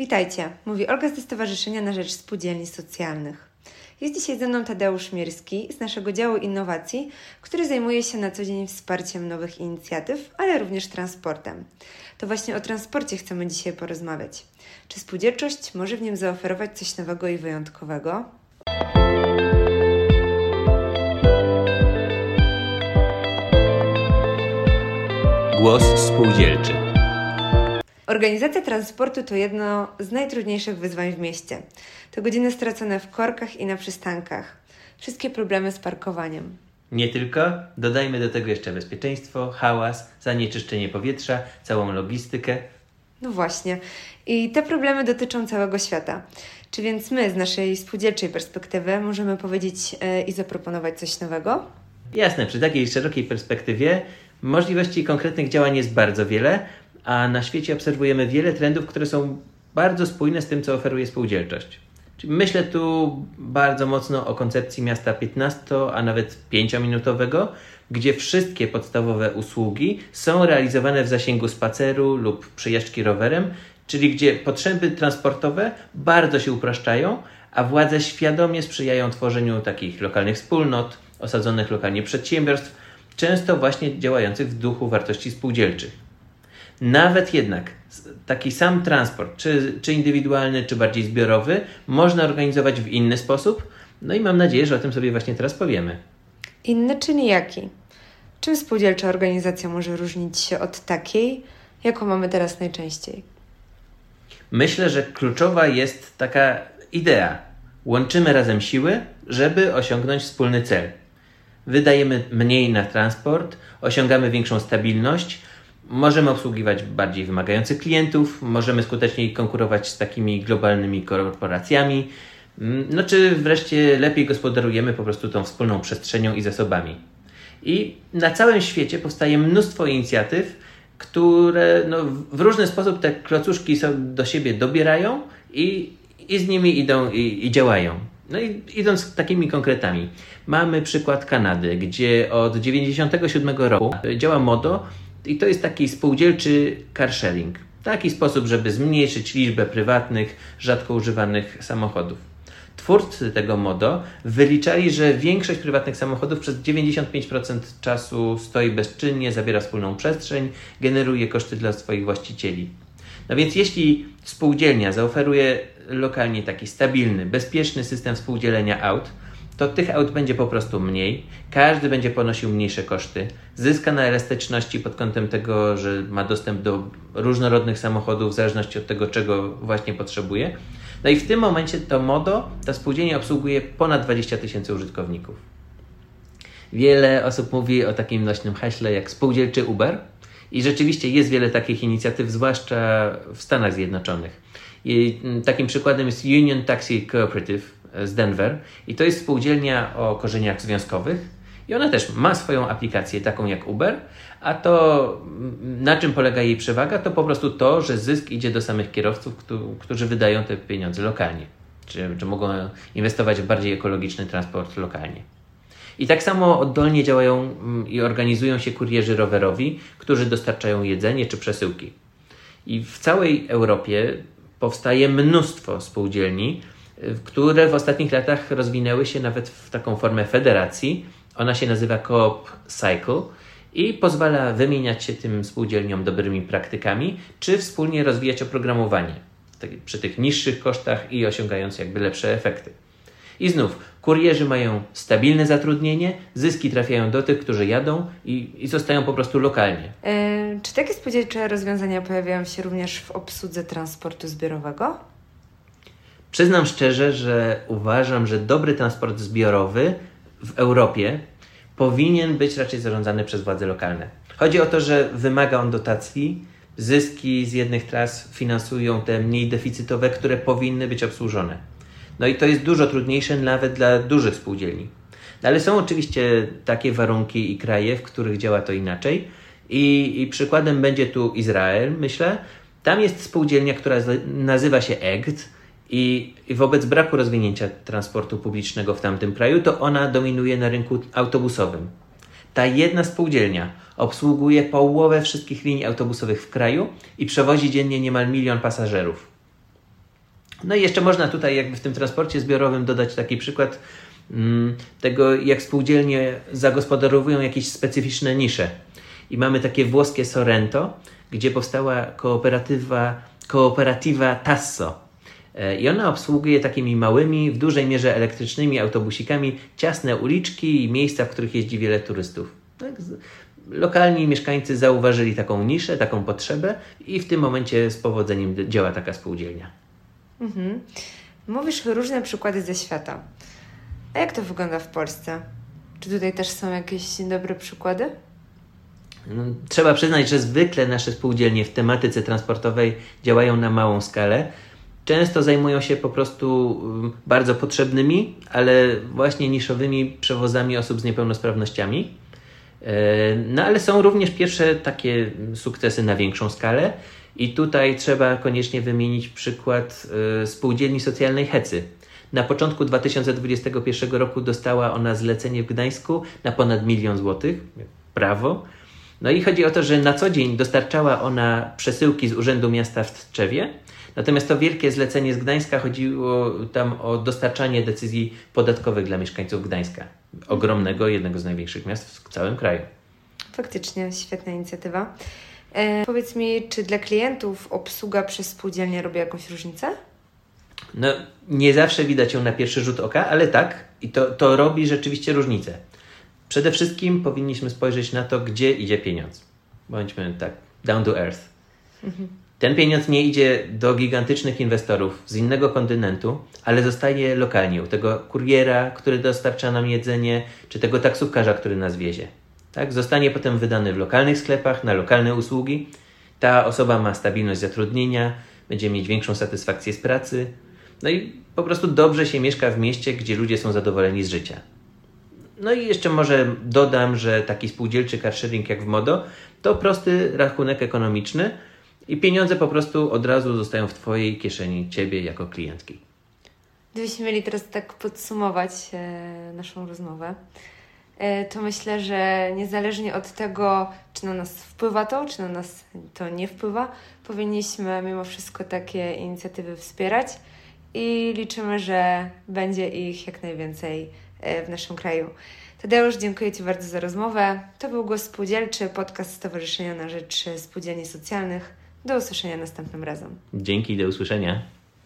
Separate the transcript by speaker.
Speaker 1: Witajcie, mówi Olga z Stowarzyszenia na Rzecz Spółdzielni Socjalnych. Jest dzisiaj ze mną Tadeusz Mierski z naszego działu innowacji, który zajmuje się na co dzień wsparciem nowych inicjatyw, ale również transportem. To właśnie o transporcie chcemy dzisiaj porozmawiać. Czy spółdzielczość może w nim zaoferować coś nowego i wyjątkowego?
Speaker 2: Głos spółdzielczy.
Speaker 1: Organizacja transportu to jedno z najtrudniejszych wyzwań w mieście. To godziny stracone w korkach i na przystankach. Wszystkie problemy z parkowaniem.
Speaker 2: Nie tylko, dodajmy do tego jeszcze bezpieczeństwo, hałas, zanieczyszczenie powietrza, całą logistykę.
Speaker 1: No właśnie. I te problemy dotyczą całego świata. Czy więc my z naszej spółdzielczej perspektywy możemy powiedzieć e, i zaproponować coś nowego?
Speaker 2: Jasne, przy takiej szerokiej perspektywie możliwości konkretnych działań jest bardzo wiele, a na świecie obserwujemy wiele trendów, które są bardzo spójne z tym, co oferuje spółdzielczość. Czyli myślę tu bardzo mocno o koncepcji miasta 15, a nawet 5-minutowego, gdzie wszystkie podstawowe usługi są realizowane w zasięgu spaceru lub przejażdżki rowerem, czyli gdzie potrzeby transportowe bardzo się upraszczają, a władze świadomie sprzyjają tworzeniu takich lokalnych wspólnot, osadzonych lokalnie przedsiębiorstw, często właśnie działających w duchu wartości spółdzielczych. Nawet jednak taki sam transport, czy, czy indywidualny, czy bardziej zbiorowy, można organizować w inny sposób. No i mam nadzieję, że o tym sobie właśnie teraz powiemy.
Speaker 1: Inny, czyli jaki? Czym spółdzielcza organizacja może różnić się od takiej, jaką mamy teraz najczęściej?
Speaker 2: Myślę, że kluczowa jest taka idea. Łączymy razem siły, żeby osiągnąć wspólny cel. Wydajemy mniej na transport, osiągamy większą stabilność, Możemy obsługiwać bardziej wymagających klientów, możemy skuteczniej konkurować z takimi globalnymi korporacjami, mm, no czy wreszcie lepiej gospodarujemy po prostu tą wspólną przestrzenią i zasobami. I na całym świecie powstaje mnóstwo inicjatyw, które no, w różny sposób te klocuszki do siebie dobierają i, i z nimi idą i, i działają. No i idąc takimi konkretami, mamy przykład Kanady, gdzie od 1997 roku działa MODO, i to jest taki spółdzielczy car sharing. Taki sposób, żeby zmniejszyć liczbę prywatnych, rzadko używanych samochodów. Twórcy tego MODO wyliczali, że większość prywatnych samochodów przez 95% czasu stoi bezczynnie, zabiera wspólną przestrzeń, generuje koszty dla swoich właścicieli. No więc jeśli spółdzielnia zaoferuje lokalnie taki stabilny, bezpieczny system współdzielenia aut, to tych aut będzie po prostu mniej, każdy będzie ponosił mniejsze koszty, zyska na elastyczności pod kątem tego, że ma dostęp do różnorodnych samochodów w zależności od tego, czego właśnie potrzebuje. No i w tym momencie to MODO, ta spółdzielnia obsługuje ponad 20 tysięcy użytkowników. Wiele osób mówi o takim nośnym haśle jak spółdzielczy Uber i rzeczywiście jest wiele takich inicjatyw, zwłaszcza w Stanach Zjednoczonych. I takim przykładem jest Union Taxi Cooperative, z Denver. I to jest spółdzielnia o korzeniach związkowych. I ona też ma swoją aplikację taką jak Uber, a to na czym polega jej przewaga? To po prostu to, że zysk idzie do samych kierowców, którzy wydają te pieniądze lokalnie, czy, czy mogą inwestować w bardziej ekologiczny transport lokalnie. I tak samo oddolnie działają mm, i organizują się kurierzy rowerowi, którzy dostarczają jedzenie czy przesyłki. I w całej Europie powstaje mnóstwo spółdzielni, które w ostatnich latach rozwinęły się nawet w taką formę federacji. Ona się nazywa Coop Cycle i pozwala wymieniać się tym spółdzielniom dobrymi praktykami, czy wspólnie rozwijać oprogramowanie przy tych niższych kosztach i osiągając jakby lepsze efekty. I znów, kurierzy mają stabilne zatrudnienie, zyski trafiają do tych, którzy jadą i, i zostają po prostu lokalnie.
Speaker 1: Yy, czy takie spółdzielcze rozwiązania pojawiają się również w obsłudze transportu zbiorowego?
Speaker 2: Przyznam szczerze, że uważam, że dobry transport zbiorowy w Europie powinien być raczej zarządzany przez władze lokalne. Chodzi o to, że wymaga on dotacji, zyski z jednych tras finansują te mniej deficytowe, które powinny być obsłużone. No i to jest dużo trudniejsze nawet dla dużych spółdzielni. No ale są oczywiście takie warunki i kraje, w których działa to inaczej. I, I przykładem będzie tu Izrael, myślę. Tam jest spółdzielnia, która nazywa się EGT i, I wobec braku rozwinięcia transportu publicznego w tamtym kraju, to ona dominuje na rynku autobusowym. Ta jedna spółdzielnia obsługuje połowę wszystkich linii autobusowych w kraju i przewozi dziennie niemal milion pasażerów. No i jeszcze można tutaj jakby w tym transporcie zbiorowym dodać taki przykład mm, tego, jak spółdzielnie zagospodarowują jakieś specyficzne nisze. I mamy takie włoskie Sorrento, gdzie powstała kooperatywa, kooperatywa Tasso. E, I ona obsługuje takimi małymi, w dużej mierze elektrycznymi autobusikami ciasne uliczki i miejsca, w których jeździ wiele turystów. Tak? Lokalni mieszkańcy zauważyli taką niszę, taką potrzebę i w tym momencie z powodzeniem działa taka spółdzielnia.
Speaker 1: Mhm. Mówisz różne przykłady ze świata. A jak to wygląda w Polsce? Czy tutaj też są jakieś dobre przykłady?
Speaker 2: No, trzeba przyznać, że zwykle nasze spółdzielnie w tematyce transportowej działają na małą skalę. Często zajmują się po prostu mm, bardzo potrzebnymi, ale właśnie niszowymi przewozami osób z niepełnosprawnościami. E, no ale są również pierwsze takie sukcesy na większą skalę. I tutaj trzeba koniecznie wymienić przykład y, spółdzielni socjalnej Hecy. Na początku 2021 roku dostała ona zlecenie w Gdańsku na ponad milion złotych. Prawo. No i chodzi o to, że na co dzień dostarczała ona przesyłki z Urzędu Miasta w Tczewie. Natomiast to wielkie zlecenie z Gdańska chodziło tam o dostarczanie decyzji podatkowych dla mieszkańców Gdańska. Ogromnego, jednego z największych miast w całym kraju.
Speaker 1: Faktycznie, świetna inicjatywa. E, powiedz mi, czy dla klientów obsługa przez spółdzielnię robi jakąś różnicę?
Speaker 2: No, nie zawsze widać ją na pierwszy rzut oka, ale tak, i to, to robi rzeczywiście różnicę. Przede wszystkim powinniśmy spojrzeć na to, gdzie idzie pieniądz. Bądźmy tak, down to earth. Mhm. Ten pieniądz nie idzie do gigantycznych inwestorów z innego kontynentu, ale zostaje lokalnie u tego kuriera, który dostarcza nam jedzenie, czy tego taksówkarza, który nas wiezie. Tak? Zostanie potem wydany w lokalnych sklepach, na lokalne usługi. Ta osoba ma stabilność zatrudnienia, będzie mieć większą satysfakcję z pracy. No i po prostu dobrze się mieszka w mieście, gdzie ludzie są zadowoleni z życia. No i jeszcze może dodam, że taki spółdzielczy carsharing jak w Modo to prosty rachunek ekonomiczny i pieniądze po prostu od razu zostają w Twojej kieszeni, Ciebie jako klientki.
Speaker 1: Gdybyśmy mieli teraz tak podsumować e, naszą rozmowę, to myślę, że niezależnie od tego, czy na nas wpływa to, czy na nas to nie wpływa, powinniśmy mimo wszystko takie inicjatywy wspierać i liczymy, że będzie ich jak najwięcej e, w naszym kraju. Tadeusz, dziękuję Ci bardzo za rozmowę. To był Głos Spółdzielczy, podcast Stowarzyszenia na Rzecz Spółdzielni Socjalnych. Do usłyszenia następnym razem.
Speaker 2: Dzięki, do usłyszenia.